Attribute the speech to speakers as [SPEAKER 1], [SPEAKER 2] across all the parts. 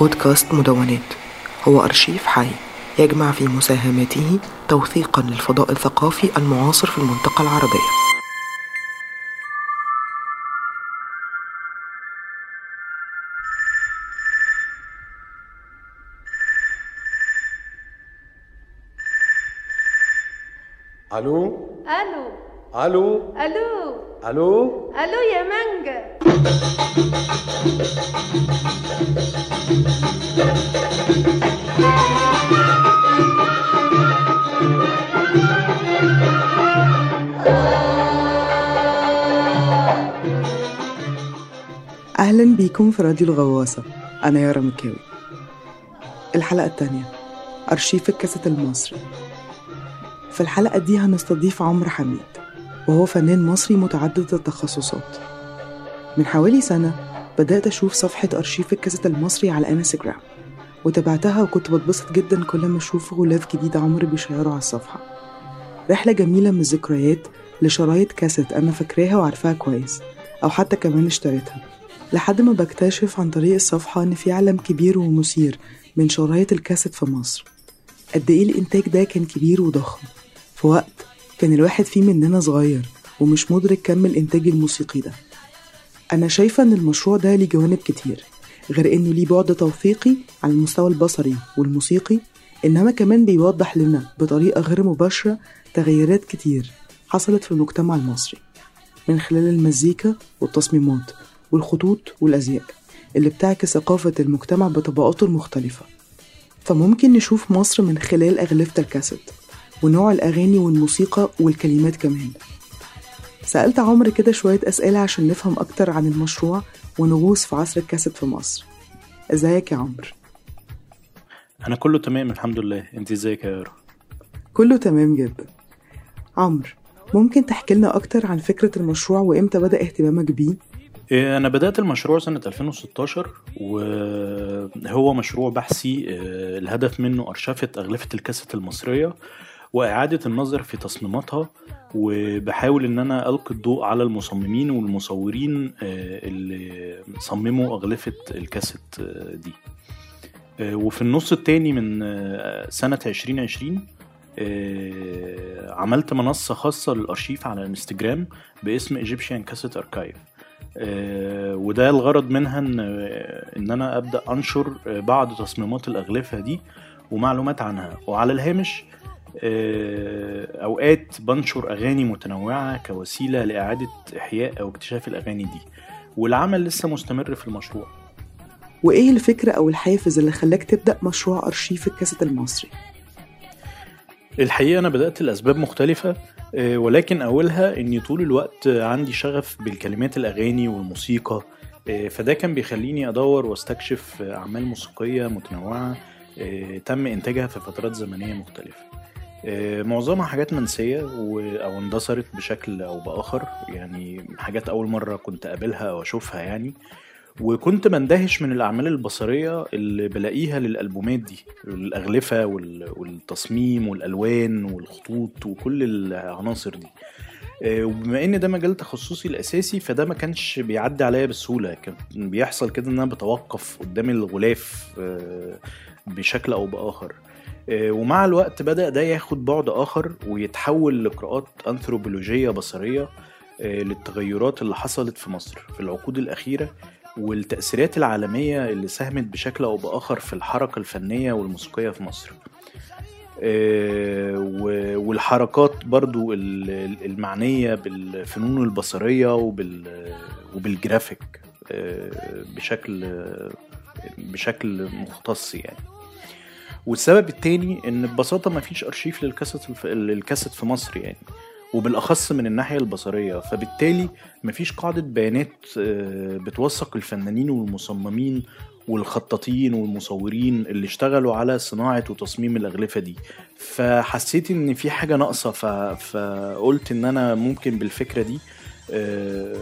[SPEAKER 1] بودكاست مدونات. هو أرشيف حي يجمع في مساهماته توثيقا للفضاء الثقافي المعاصر في المنطقة العربية.
[SPEAKER 2] ألو؟
[SPEAKER 3] ألو.
[SPEAKER 2] ألو؟
[SPEAKER 3] ألو.
[SPEAKER 2] ألو؟
[SPEAKER 3] ألو يا مانجا
[SPEAKER 1] أهلا بيكم في راديو الغواصة. أنا يارا مكاوي. الحلقة التانية. أرشيف الكاسيت المصري. في الحلقة دي هنستضيف عمرو حميد. وهو فنان مصري متعدد التخصصات. من حوالي سنة بدأت أشوف صفحة أرشيف الكاسيت المصري على انستجرام وتابعتها وكنت بتبسط جدا كل ما أشوف غلاف جديد عمرو بيشيره على الصفحة. رحلة جميلة من الذكريات لشرايط كاسيت أنا فاكراها وعارفاها كويس أو حتى كمان اشتريتها. لحد ما بكتشف عن طريق الصفحة إن في عالم كبير ومثير من شرايط الكاسيت في مصر. قد إيه الإنتاج ده كان كبير وضخم في وقت كان الواحد فيه مننا صغير ومش مدرك كم الإنتاج الموسيقي ده. أنا شايفة إن المشروع ده ليه جوانب كتير غير إنه ليه بعد توثيقي على المستوى البصري والموسيقي إنما كمان بيوضح لنا بطريقة غير مباشرة تغيرات كتير حصلت في المجتمع المصري من خلال المزيكا والتصميمات والخطوط والأزياء اللي بتعكس ثقافة المجتمع بطبقاته المختلفة. فممكن نشوف مصر من خلال أغلفة الكاسيت. ونوع الأغاني والموسيقى والكلمات كمان. سألت عمرو كده شوية أسئلة عشان نفهم أكتر عن المشروع ونغوص في عصر الكاسيت في مصر. إزيك يا عمرو؟
[SPEAKER 4] أنا كله تمام الحمد لله. أنت إزيك يا يارا؟
[SPEAKER 1] كله تمام جدا. عمرو ممكن تحكي لنا أكتر عن فكرة المشروع وإمتى بدأ اهتمامك بيه؟
[SPEAKER 4] إيه، أنا بدأت المشروع سنة 2016 وهو مشروع بحثي آه، الهدف منه أرشفة أغلفة الكاسيت المصرية. وإعادة النظر في تصميماتها وبحاول إن أنا ألقي الضوء على المصممين والمصورين آه، اللي صمموا أغلفة الكاسيت آه، دي. آه، وفي النص التاني من سنة 2020 آه، عملت منصة خاصة للأرشيف على الانستجرام باسم Cassette Archive. آه، وده الغرض منها إن إن أنا أبدأ أنشر بعض تصميمات الأغلفة دي ومعلومات عنها. وعلى الهامش أوقات بنشر أغاني متنوعة كوسيلة لإعادة إحياء أو اكتشاف الأغاني دي والعمل لسه مستمر في المشروع
[SPEAKER 1] وإيه الفكرة أو الحافز اللي خلاك تبدأ مشروع أرشيف الكاسيت المصري؟
[SPEAKER 4] الحقيقة أنا بدأت لأسباب مختلفة آه، ولكن أولها إني طول الوقت عندي شغف بالكلمات الأغاني والموسيقى آه، فده كان بيخليني أدور واستكشف أعمال موسيقية متنوعة آه، تم إنتاجها في فترات زمنية مختلفة آه، معظمها حاجات منسية أو اندثرت بشكل أو بآخر. يعني حاجات أول مرة كنت أقابلها أو أشوفها يعني. وكنت بندهش من الأعمال البصرية اللي بلاقيها للألبومات دي الأغلفة وال- والتصميم والألوان والخطوط وكل العناصر دي. آه، وبما إن ده مجال تخصصي الأساسي فده ما كانش بيعدي عليا بسهولة. كان بيحصل كده إن أنا بتوقف قدام الغلاف آه، بشكل أو بآخر. آه، ومع الوقت بدأ ده ياخد بعد آخر ويتحول لقراءات انثروبولوجيه بصرية آه، للتغيرات اللي حصلت في مصر في العقود الأخيرة والتأثيرات العالمية اللي ساهمت بشكل أو بآخر في الحركة الفنية والموسيقية في مصر. آه، والحركات برضو ال- ال- المعنية بالفنون البصرية وبال وبالجرافيك آه، بشكل بشكل مختص يعني. والسبب التاني إن ببساطة مفيش أرشيف للكاسيت للكاسيت في مصر يعني وبالأخص من الناحية البصرية. فبالتالي مفيش قاعدة بيانات آه، بتوثق الفنانين والمصممين والخطاطين والمصورين اللي اشتغلوا على صناعة وتصميم الأغلفة دي. فحسيت إن في حاجة ناقصة ف... فقلت إن أنا ممكن بالفكرة دي آه،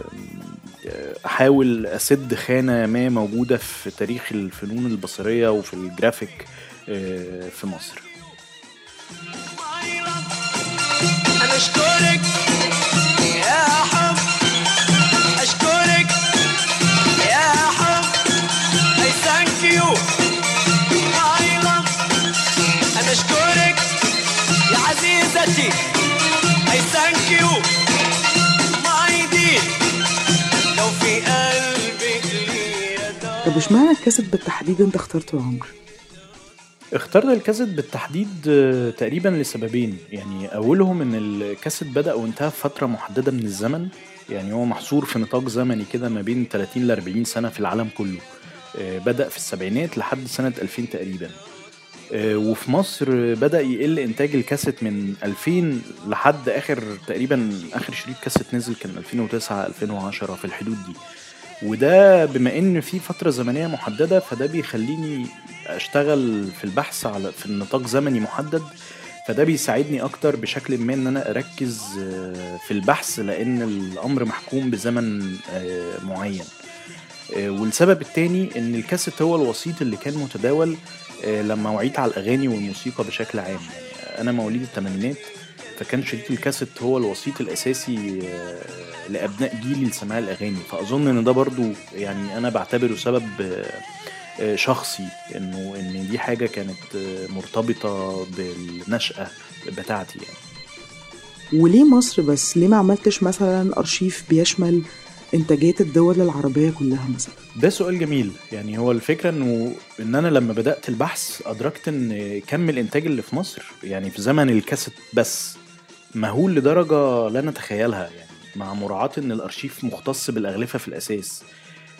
[SPEAKER 4] أحاول أسد خانة ما موجودة في تاريخ الفنون البصرية وفي الجرافيك آه، في مصر.
[SPEAKER 5] أنا أشكرك.
[SPEAKER 1] الكاسيت بالتحديد انت اخترته يا عمرو.
[SPEAKER 4] اخترت الكاسيت بالتحديد آه، تقريبا لسببين. يعني أولهم إن الكاسيت بدأ وانتهى في فترة محددة من الزمن. يعني هو محصور في نطاق زمني كده ما بين 30 ل 40 سنة في العالم كله. آه، بدأ في السبعينات لحد سنة 2000 تقريبا. آه، وفي مصر بدأ يقل إنتاج الكاسيت من 2000 لحد آخر تقريبا آخر شريط كاسيت نزل كان 2009 2010 في الحدود دي. وده بما إن في فترة زمنية محددة فده بيخليني أشتغل في البحث على في النطاق زمني محدد فده بيساعدني أكتر بشكل ما إن أنا أركز آه، في البحث لأن الأمر محكوم بزمن آه، معين. آه، والسبب التاني إن الكاسيت هو الوسيط اللي كان متداول لما وعيت على الأغاني والموسيقى بشكل عام. يعني أنا مواليد الثمانينات فكان شريط الكاسيت هو الوسيط الأساسي آه، لأبناء جيلي لسماع الأغاني. فأظن إن ده برضو يعني أنا بعتبره سبب آه، شخصي إنه إن دي حاجة كانت آه، مرتبطة بالنشأة بتاعتي يعني.
[SPEAKER 1] وليه مصر بس؟ ليه ما عملتش مثلا أرشيف بيشمل انتاجات الدول العربية كلها مثلا؟
[SPEAKER 4] ده سؤال جميل. يعني هو الفكرة إنه إن أنا لما بدأت البحث أدركت إن كم الإنتاج اللي في مصر يعني في زمن الكاسيت بس مهول لدرجة لا نتخيلها يعني مع مراعاة إن الأرشيف مختص بالأغلفة في الأساس.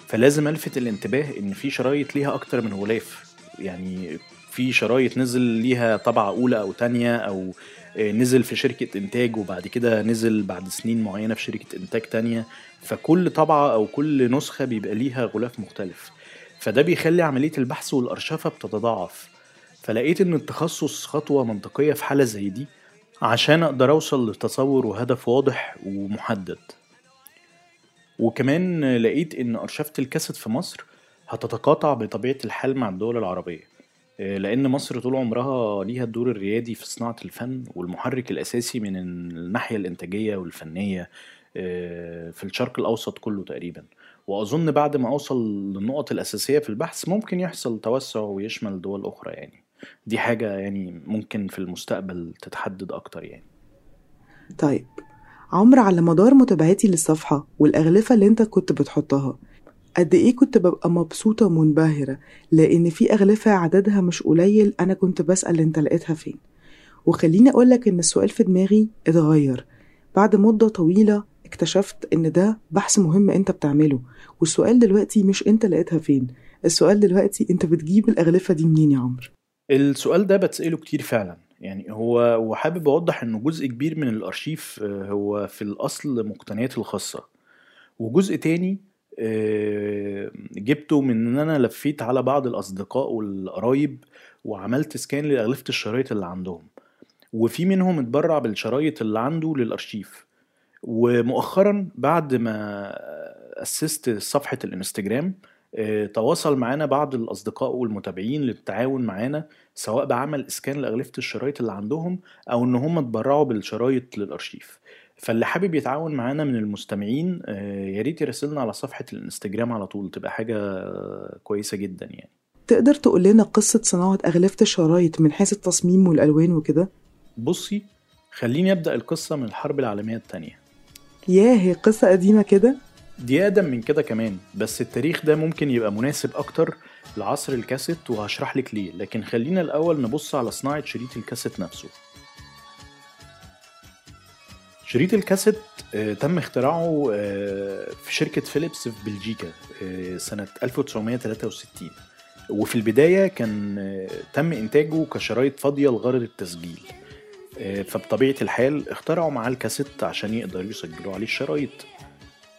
[SPEAKER 4] فلازم ألفت الانتباه إن في شرايط ليها أكتر من غلاف. يعني في شرايط نزل ليها طبعة أولى أو تانية أو آه، نزل في شركة إنتاج وبعد كده نزل بعد سنين معينة في شركة إنتاج تانية. فكل طبعة أو كل نسخة بيبقى ليها غلاف مختلف. فده بيخلي عملية البحث والأرشفة بتتضاعف. فلقيت إن التخصص خطوة منطقية في حالة زي دي عشان أقدر أوصل لتصور وهدف واضح ومحدد. وكمان لقيت إن أرشفة الكاسيت في مصر هتتقاطع بطبيعة الحال مع الدول العربية آه، لأن مصر طول عمرها ليها الدور الريادي في صناعة الفن والمحرك الأساسي من الناحية الإنتاجية والفنية آه، في الشرق الأوسط كله تقريبا. وأظن بعد ما أوصل للنقط الأساسية في البحث ممكن يحصل توسع ويشمل دول أخرى يعني. دي حاجة يعني ممكن في المستقبل تتحدد أكتر يعني.
[SPEAKER 1] طيب عمرو على مدار متابعتي للصفحة والأغلفة اللي أنت كنت بتحطها قد إيه كنت ببقى مبسوطة ومنبهرة؟ لأن في أغلفة عددها مش قليل أنا كنت بسأل أنت لقيتها فين. وخليني أقولك إن السؤال في دماغي اتغير. بعد مدة طويلة اكتشفت إن ده بحث مهم أنت بتعمله. والسؤال دلوقتي مش أنت لقيتها فين السؤال دلوقتي أنت بتجيب الأغلفة دي منين يا عمرو؟
[SPEAKER 4] السؤال ده بتسأله كتير فعلا. يعني هو وحابب أوضح إنه جزء كبير من الأرشيف آه، هو في الأصل مقتنياتي الخاصة. وجزء تاني آه، جبته من إن أنا لفيت على بعض الأصدقاء والقرايب وعملت سكان لأغلفة الشرايط اللي عندهم. وفي منهم اتبرع بالشرايط اللي عنده للأرشيف. ومؤخرا بعد ما أسست صفحة الإنستجرام آه، تواصل معانا بعض الأصدقاء والمتابعين للتعاون معانا سواء بعمل إسكان لأغلفة الشرايط اللي عندهم أو إن هم اتبرعوا بالشرايط للأرشيف. فاللي حابب يتعاون معانا من المستمعين آه، يا ريت يراسلنا على صفحة الإنستجرام على طول تبقى حاجة آه، كويسة جدا يعني.
[SPEAKER 1] تقدر تقول لنا قصة صناعة أغلفة الشرايط من حيث التصميم والألوان وكده؟
[SPEAKER 4] بصي خليني أبدأ القصة من الحرب العالمية التانية.
[SPEAKER 1] ياه قصة قديمة كده؟
[SPEAKER 4] دي أقدم من كده كمان بس التاريخ ده ممكن يبقى مناسب أكتر لعصر الكاسيت وهشرح لك ليه لكن خلينا الأول نبص على صناعة شريط الكاسيت نفسه. شريط الكاسيت آه، تم اختراعه آه، في شركة فيليبس في بلجيكا آه، سنة 1963 وفي البداية كان تم إنتاجه كشرايط فاضية لغرض التسجيل. فبطبيعة الحال اخترعوا معاه الكاسيت عشان يقدروا يسجلوا عليه الشرايط.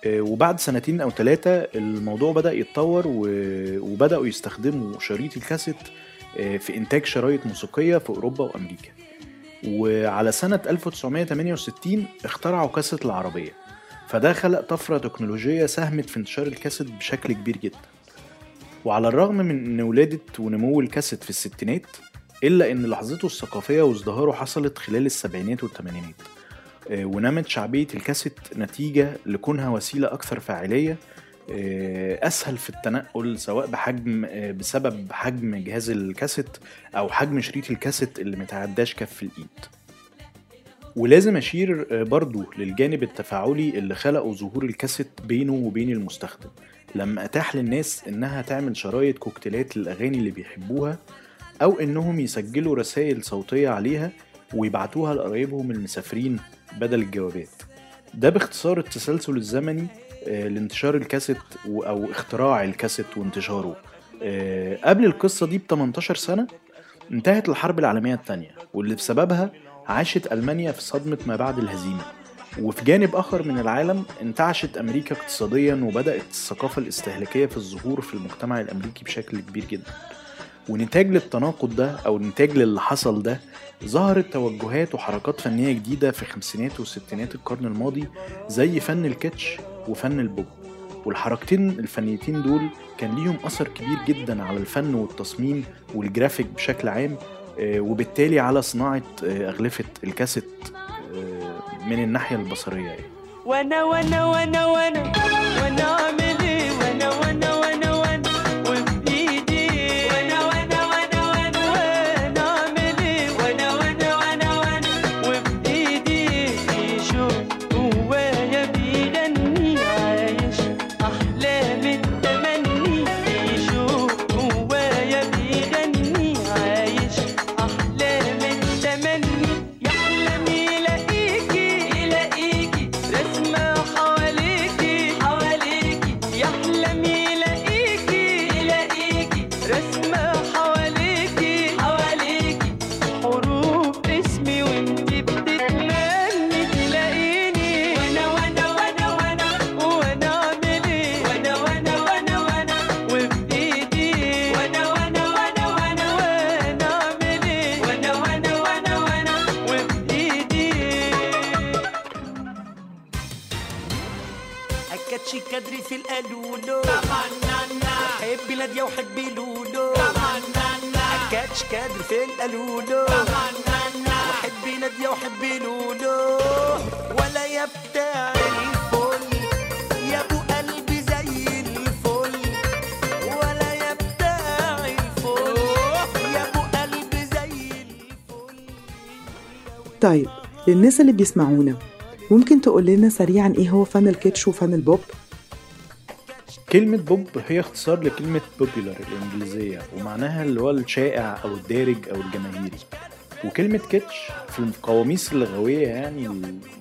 [SPEAKER 4] وبعد سنتين أو ثلاثة الموضوع بدأ يتطور و- وبدأوا يستخدموا شريط الكاسيت آه، في إنتاج شرايط موسيقية في أوروبا وأمريكا. وعلى سنة 1968 اخترعوا كاسيت العربية. فده خلق طفرة تكنولوجية ساهمت في انتشار الكاسيت بشكل كبير جدا. وعلى الرغم من إن ولادة ونمو الكاسيت في الستينات إلا إن لحظته الثقافية وازدهاره حصلت خلال السبعينات والثمانينات. آه، ونمت شعبية الكاسيت نتيجة لكونها وسيلة أكثر فاعلية آه، أسهل في التنقل سواء بحجم آه، بسبب حجم جهاز الكاسيت أو حجم شريط الكاسيت اللي متعداش كف الإيد. ولازم أشير آه، برضو للجانب التفاعلي اللي خلقه ظهور الكاسيت بينه وبين المستخدم. لما أتاح للناس إنها تعمل شرايط كوكتيلات للأغاني اللي بيحبوها أو إنهم يسجلوا رسائل صوتية عليها ويبعتوها لقرايبهم المسافرين بدل الجوابات. ده باختصار التسلسل الزمني آه، لانتشار الكاسيت و- أو اختراع الكاسيت وانتشاره. آه، قبل القصة دي ب 18 سنة انتهت الحرب العالمية الثانية واللي بسببها عاشت ألمانيا في صدمة ما بعد الهزيمة. وفي جانب آخر من العالم انتعشت أمريكا اقتصاديا وبدأت الثقافة الاستهلاكية في الظهور في المجتمع الأمريكي بشكل كبير جدا. ونتاج للتناقض ده أو نتاج للي حصل ده ظهرت توجهات وحركات فنية جديدة في خمسينات وستينات القرن الماضي زي فن الكيتش وفن البوب والحركتين الفنيتين دول كان ليهم أثر كبير جدا على الفن والتصميم والجرافيك بشكل عام آه، وبالتالي على صناعة آه، أغلفة الكاسيت آه، من الناحية البصرية يعني.
[SPEAKER 6] أكدشي كدري في القالولو. حبي نادية وحبي لولو أكدش كدري في القالولو. وحبي نادية وحبي لولو ولا يا بتاع الفل يا أبو قلبي زي الفل. ولا يا بتاع الفل يا أبو قلبي زي الفل.
[SPEAKER 1] طيب للناس اللي بيسمعونا ممكن تقول لنا سريعا إيه هو فن الكيتش وفن البوب
[SPEAKER 4] كلمة بوب هي اختصار لكلمة popular الإنجليزية ومعناها اللي هو الشائع أو الدارج أو الجماهيري. وكلمة كيتش في القواميس اللغوية يعني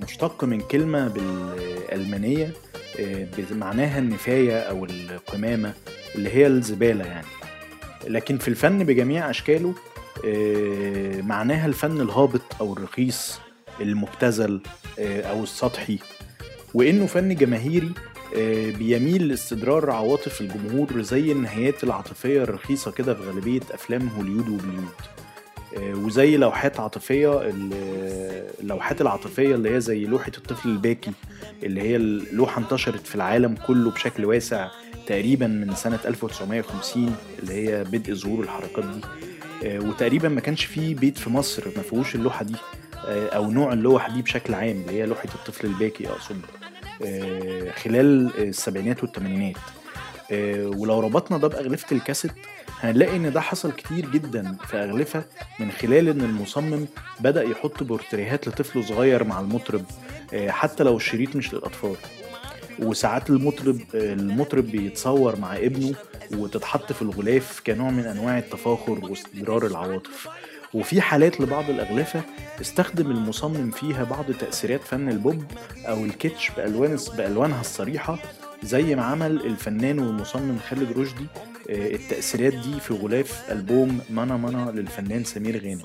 [SPEAKER 4] مشتق من كلمة بالألمانية آه، معناها النفاية أو القمامة اللي هي الزبالة يعني. لكن في الفن بجميع أشكاله آه، معناها الفن الهابط أو الرخيص المبتذل آه، أو السطحي. وإنه فن جماهيري بيميل لاستدرار عواطف الجمهور زي النهايات العاطفية الرخيصة كده في غالبية أفلام هوليود وبوليود. آه، وزي لوحات عاطفية ال- اللوحات العاطفية اللي هي زي لوحة الطفل الباكي اللي هي اللوحة انتشرت في العالم كله بشكل واسع تقريبا من سنة 1950 اللي هي بدء ظهور الحركات دي. آه، وتقريبا ما كانش فيه بيت في مصر ما فيهوش اللوحة دي آه، أو نوع اللوح دي بشكل عام اللي هي لوحة الطفل الباكي أقصد. آه، خلال السبعينات والثمانينات آه، ولو ربطنا ده بأغلفة الكاسيت هنلاقي إن ده حصل كتير جدا في أغلفة من خلال إن المصمم بدأ يحط بورتريهات لطفل صغير مع المطرب آه، حتى لو الشريط مش للأطفال. وساعات المطرب آه، المطرب بيتصور مع ابنه وتتحط في الغلاف كنوع من أنواع التفاخر واستدرار العواطف. وفي حالات لبعض الأغلفة استخدم المصمم فيها بعض تأثيرات فن البوب أو الكيتش بألوان بألوانها الصريحة زي ما عمل الفنان والمصمم خالد رشدي آه، التأثيرات دي في غلاف ألبوم مانا مانا للفنان سمير غانم.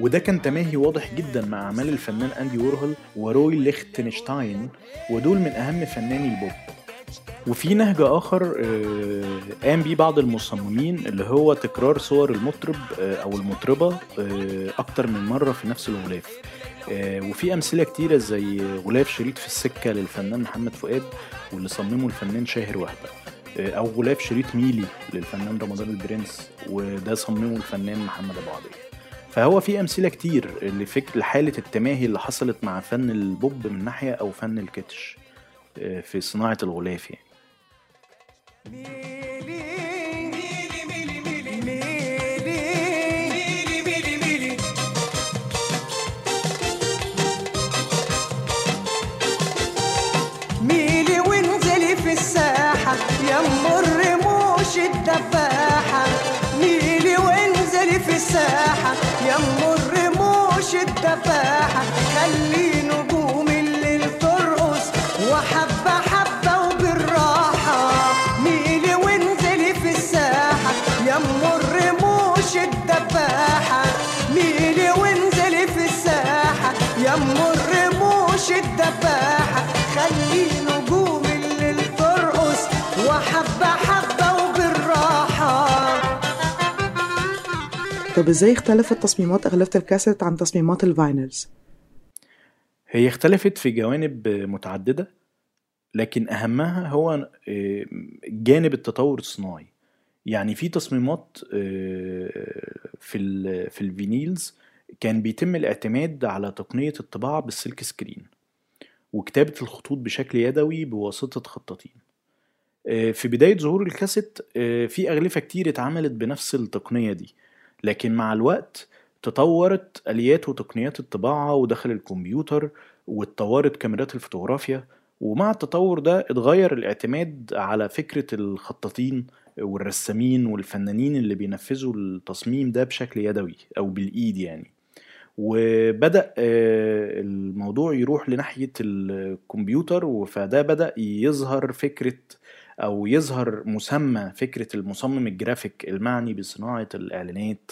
[SPEAKER 4] وده كان تماهي واضح جدا مع أعمال الفنان أندي وورهول وروي ليختنشتاين ودول من أهم فناني البوب. وفي نهج آخر آه، قام بيه بعض المصممين اللي هو تكرار صور المطرب آه، أو المطربة آه، أكتر من مرة في نفس الغلاف. وفي أمثلة كتيرة زي غلاف شريط في السكة للفنان محمد فؤاد واللي صممه الفنان شاهر وهبة آه، أو غلاف شريط ميلي للفنان رمضان البرنس وده صممه الفنان محمد أبو عدي فهو في أمثلة كتير لفكر لحالة التماهي اللي حصلت مع فن البوب من ناحية أو فن الكيتش في صناعة الغلاف يعني.
[SPEAKER 6] ميلي وانزلي في الساحة
[SPEAKER 7] يا ام الرموش الدفاحة
[SPEAKER 1] طب إزاي اختلفت تصميمات أغلفة الكاسيت عن تصميمات ال vinyls؟
[SPEAKER 4] هي اختلفت في جوانب متعددة لكن أهمها هو آه، جانب التطور الصناعي. يعني في تصميمات آه، في في ال vinyls كان بيتم الاعتماد على تقنية الطباعة بال silk screen وكتابة الخطوط بشكل يدوي بواسطة خطاطين. آه، في بداية ظهور الكاسيت في أغلفة كتير اتعملت بنفس التقنية دي. لكن مع الوقت تطورت آليات وتقنيات الطباعة ودخل الكمبيوتر واتطورت كاميرات الفوتوغرافيا ومع التطور ده اتغير الاعتماد على فكرة الخطاطين والرسامين والفنانين اللي بينفذوا التصميم ده بشكل يدوي أو بالإيد يعني. وبدأ آه، الموضوع يروح لناحية الكمبيوتر فده بدأ يظهر فكرة أو يظهر مسمى فكرة المصمم الجرافيك المعني بصناعة الإعلانات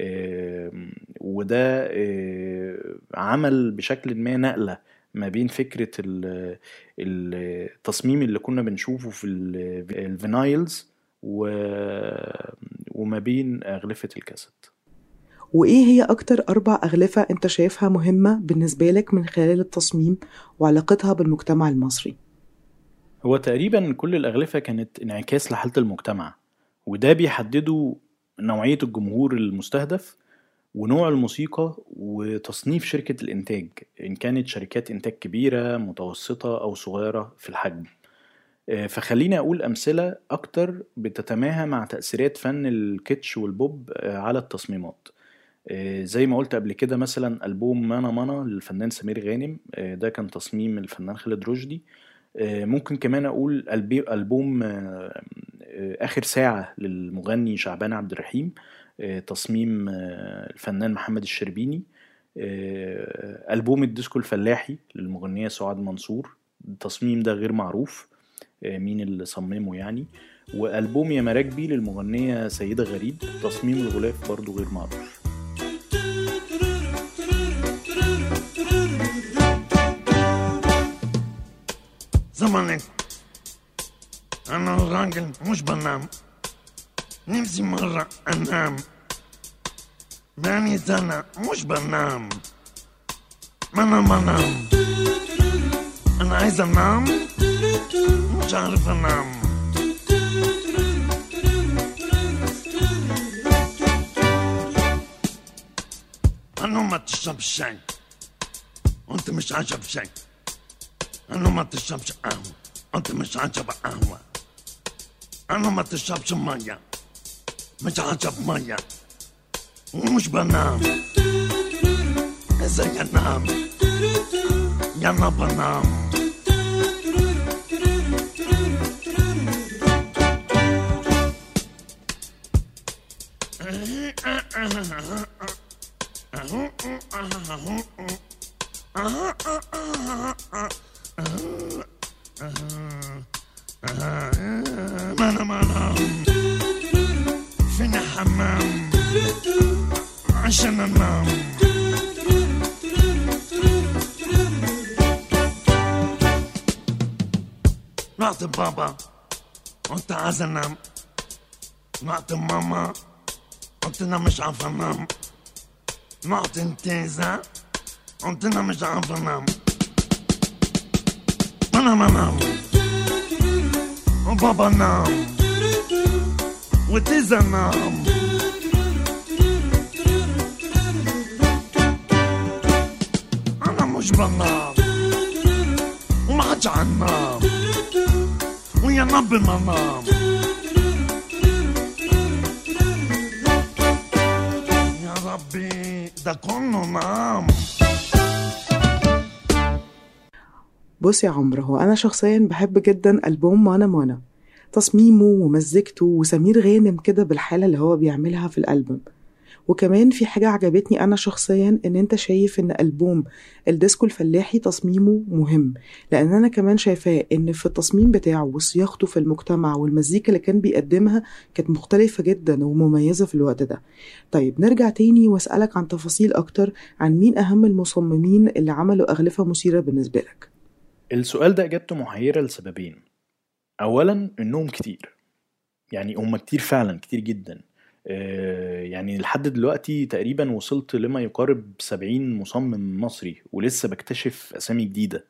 [SPEAKER 4] آم، وده آه، عمل بشكل ما نقلة ما بين فكرة ال- التصميم اللي كنا بنشوفه في ال- ال vinyls وما بين أغلفة الكاسيت
[SPEAKER 1] وإيه هي أكتر أربع أغلفة أنت شايفها مهمة بالنسبة لك من خلال التصميم وعلاقتها بالمجتمع المصري؟
[SPEAKER 4] هو تقريبا كل الأغلفة كانت انعكاس لحالة المجتمع وده بيحدده نوعية الجمهور المستهدف ونوع الموسيقى وتصنيف شركة الإنتاج إن كانت شركات إنتاج كبيرة متوسطة أو صغيرة في الحجم. آه، فخليني أقول أمثلة أكتر بتتماهى مع تأثيرات فن الكيتش والبوب آه، على التصميمات. آه، زي ما قلت قبل كده مثلا ألبوم مانا مانا للفنان سمير غانم ده كان تصميم الفنان خالد رشدي. ممكن كمان أقول ألبي- ألبوم آه، آه، آخر ساعة للمغني شعبان عبد الرحيم آه، تصميم آه، الفنان محمد الشربيني آه، ألبوم الديسكو الفلاحي للمغنية سعاد منصور. التصميم ده غير معروف آه، مين اللي صممه يعني؟ وألبوم يا مراكبي للمغنية سيدة غريب تصميم الغلاف برضو غير معروف.
[SPEAKER 8] زمانك أنا راجل مش بنام نفسي مرة أنام بقالي سنة مش بنام ما أنا ما أنام أنا عايز أنام مش عارف أنام أنا ما تشرب شاي وأنت مش عاجب شاي أنا ما تشربش قهوة أنت مش عاجب قهوة أنا ما تشربش مية مش عاجب مية ومش بنام إزاي أنام يا أنا بنام ما أنا ما أنام فين حمام عشان أنام رحت بابا قلت عايز انام رحت ماما قلت أنا مش عارف انام رحت انتيزة قلت أنا مش عارف انام انام وبابا نام وتيزة نام أنا مش بنام وما حدش عنام ويا رب ما نام يا ربي ده كله نام
[SPEAKER 1] بص يا عمرو هو أنا شخصيا بحب جدا ألبوم مانا مانا. تصميمه ومزجته وسمير غانم كده بالحالة اللي هو بيعملها في الألبوم. وكمان في حاجة عجبتني أنا شخصيا إن أنت شايف إن ألبوم الديسكو الفلاحي تصميمه مهم. لأن أنا كمان شايفاه إن في التصميم بتاعه وصياغته في المجتمع والمزيكا اللي كان بيقدمها كانت مختلفة جدا ومميزة في الوقت ده. طيب نرجع تاني وأسألك عن تفاصيل أكتر عن مين أهم المصممين اللي عملوا أغلفة مثيرة بالنسبة لك.
[SPEAKER 4] السؤال ده إجابته محيرة لسببين. أولا إنهم كتير. يعني هم كتير فعلا كتير جدا. آه، يعني لحد دلوقتي تقريبا وصلت لما يقارب 70 مصمم مصري ولسه بكتشف أسامي جديدة.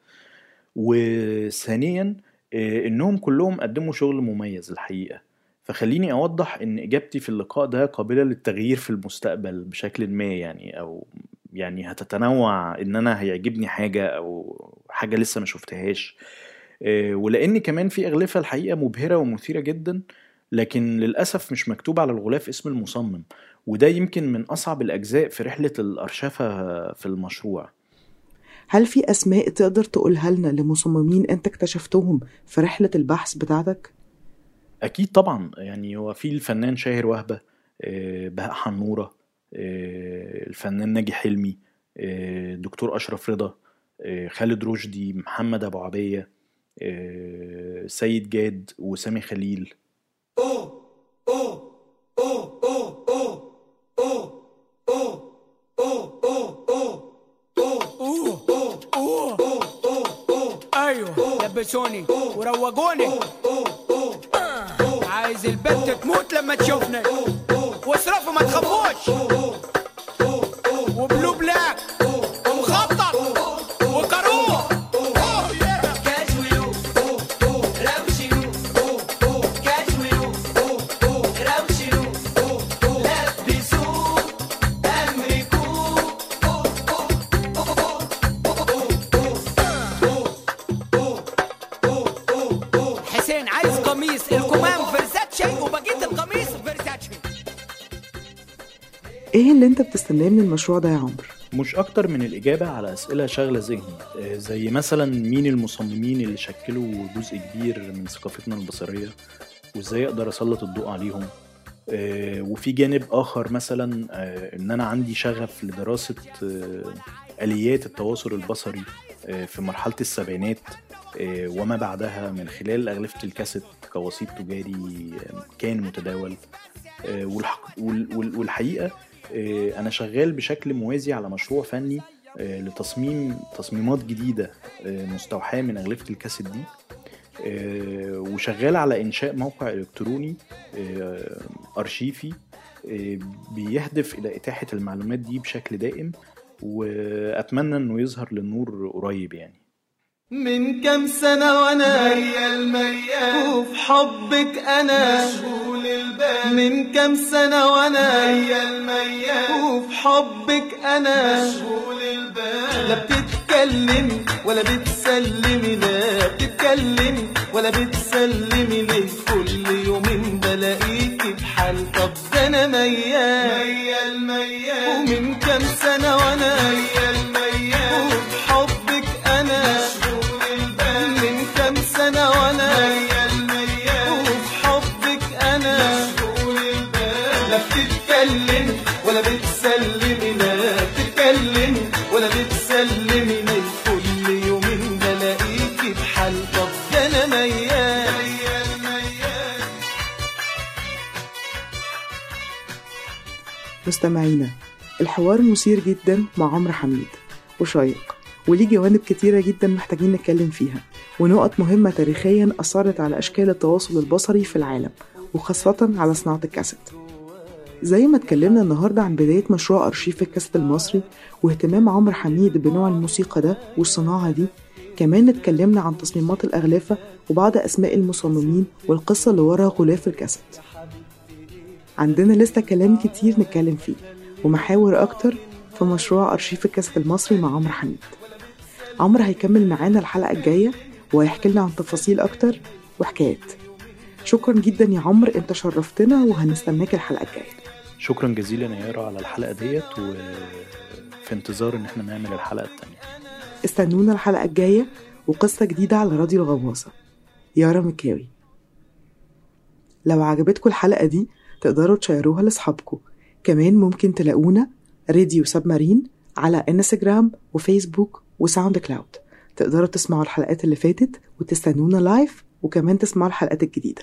[SPEAKER 4] وثانيا آه، إنهم كلهم قدموا شغل مميز الحقيقة. فخليني أوضح إن إجابتي في اللقاء ده قابلة للتغيير في المستقبل بشكل ما يعني أو يعني هتتنوع إن أنا هيعجبني حاجة أو حاجة لسه ما شفتهاش. آه، ولأن كمان في أغلفة الحقيقة مبهرة ومثيرة جدا لكن للأسف مش مكتوب على الغلاف اسم المصمم. وده يمكن من أصعب الأجزاء في رحلة الأرشفة في المشروع.
[SPEAKER 1] هل في أسماء تقدر تقولها لنا لمصممين أنت اكتشفتهم في رحلة البحث بتاعتك؟
[SPEAKER 4] أكيد طبعا. يعني هو في الفنان شاهر وهبة آه، بهاء حنورة آه، الفنان ناجي حلمي دكتور أشرف رضا. خالد رشدي محمد أبو عبية آه، سيد جاد وسامي خليل
[SPEAKER 9] أيوه لبسوني وروجوني عايز البنت تموت لما تشوفني واصرفوا ما تخافوش وبلو بلاك
[SPEAKER 1] إيه اللي أنت بتستناه من المشروع ده يا عمرو؟
[SPEAKER 4] مش أكتر من الإجابة على أسئلة شاغلة ذهني آه، زي مثلا مين المصممين اللي شكلوا جزء كبير من ثقافتنا البصرية وإزاي أقدر أسلط الضوء عليهم آه، وفي جانب آخر مثلا آه، إن أنا عندي شغف لدراسة آليات التواصل البصري في مرحلة السبعينات وما بعدها من خلال أغلفة الكاسيت كوسيط تجاري كان متداول والحق- وال- وال- والحقيقة آه، أنا شغال بشكل موازي على مشروع فني آه، لتصميم تصميمات جديدة آه، مستوحاة من أغلفة الكاسيت دي. وشغال على إنشاء موقع إلكتروني أرشيفي آه، بيهدف إلى إتاحة المعلومات دي بشكل دائم وأتمنى إنه يظهر للنور قريب يعني.
[SPEAKER 10] من كم سنة وأنا ميال ميال وفي حبك أنا. مشغول من كم سنة وأنا ميال ميال وفي حبك أنا. مشغول البال. لا بتتكلمي ولا بتسلمي لا بتتكلمي ولا بتسلمي. ليه كل يومين بلاقيكي بحال؟ طب ده أنا ميال. ميال ميال. ومن كم سنة وأنا ميال. بتتكلمي ولا بتسلمي لا بتتكلمي ولا بتسلمي كل يومين بلاقيكي بحال طب ده أنا ميال.
[SPEAKER 1] مستمعينا الحوار مثير جدا مع عمرو حميد. وشيق. وليه جوانب كتيرة جدا محتاجين نتكلم فيها. ونقط مهمة تاريخيا أثرت على أشكال التواصل البصري في العالم وخاصة على صناعة الكاسيت. زي ما اتكلمنا النهاردة عن بداية مشروع أرشيف الكاسيت المصري واهتمام عمرو حميد بنوع الموسيقى ده والصناعة دي. كمان اتكلمنا عن تصميمات الأغلفة وبعض أسماء المصممين والقصة اللي ورا غلاف الكاسيت عندنا لسه كلام كتير نتكلم فيه ومحاور أكتر في مشروع أرشيف الكاسيت المصري مع عمرو حميد. عمرو هيكمل معانا الحلقة الجاية وهيحكي لنا عن تفاصيل أكتر وحكايات. شكرا جدا يا عمرو أنت شرفتنا وهنستناك الحلقة الجاية.
[SPEAKER 4] شكرا جزيلا يا يارا على الحلقة ديت وفي انتظار إن إحنا نعمل الحلقة التانية.
[SPEAKER 1] استنونا الحلقة الجاية وقصة جديدة على راديو الغواصة. يارا مكاوي. لو عجبتكم الحلقة دي تقدروا تشيروها لأصحابكم. كمان ممكن تلاقونا راديو سبمارين على إنستجرام وفيسبوك وساوند كلاود تقدروا تسمعوا الحلقات اللي فاتت وتستنونا live وكمان تسمعوا الحلقات الجديدة.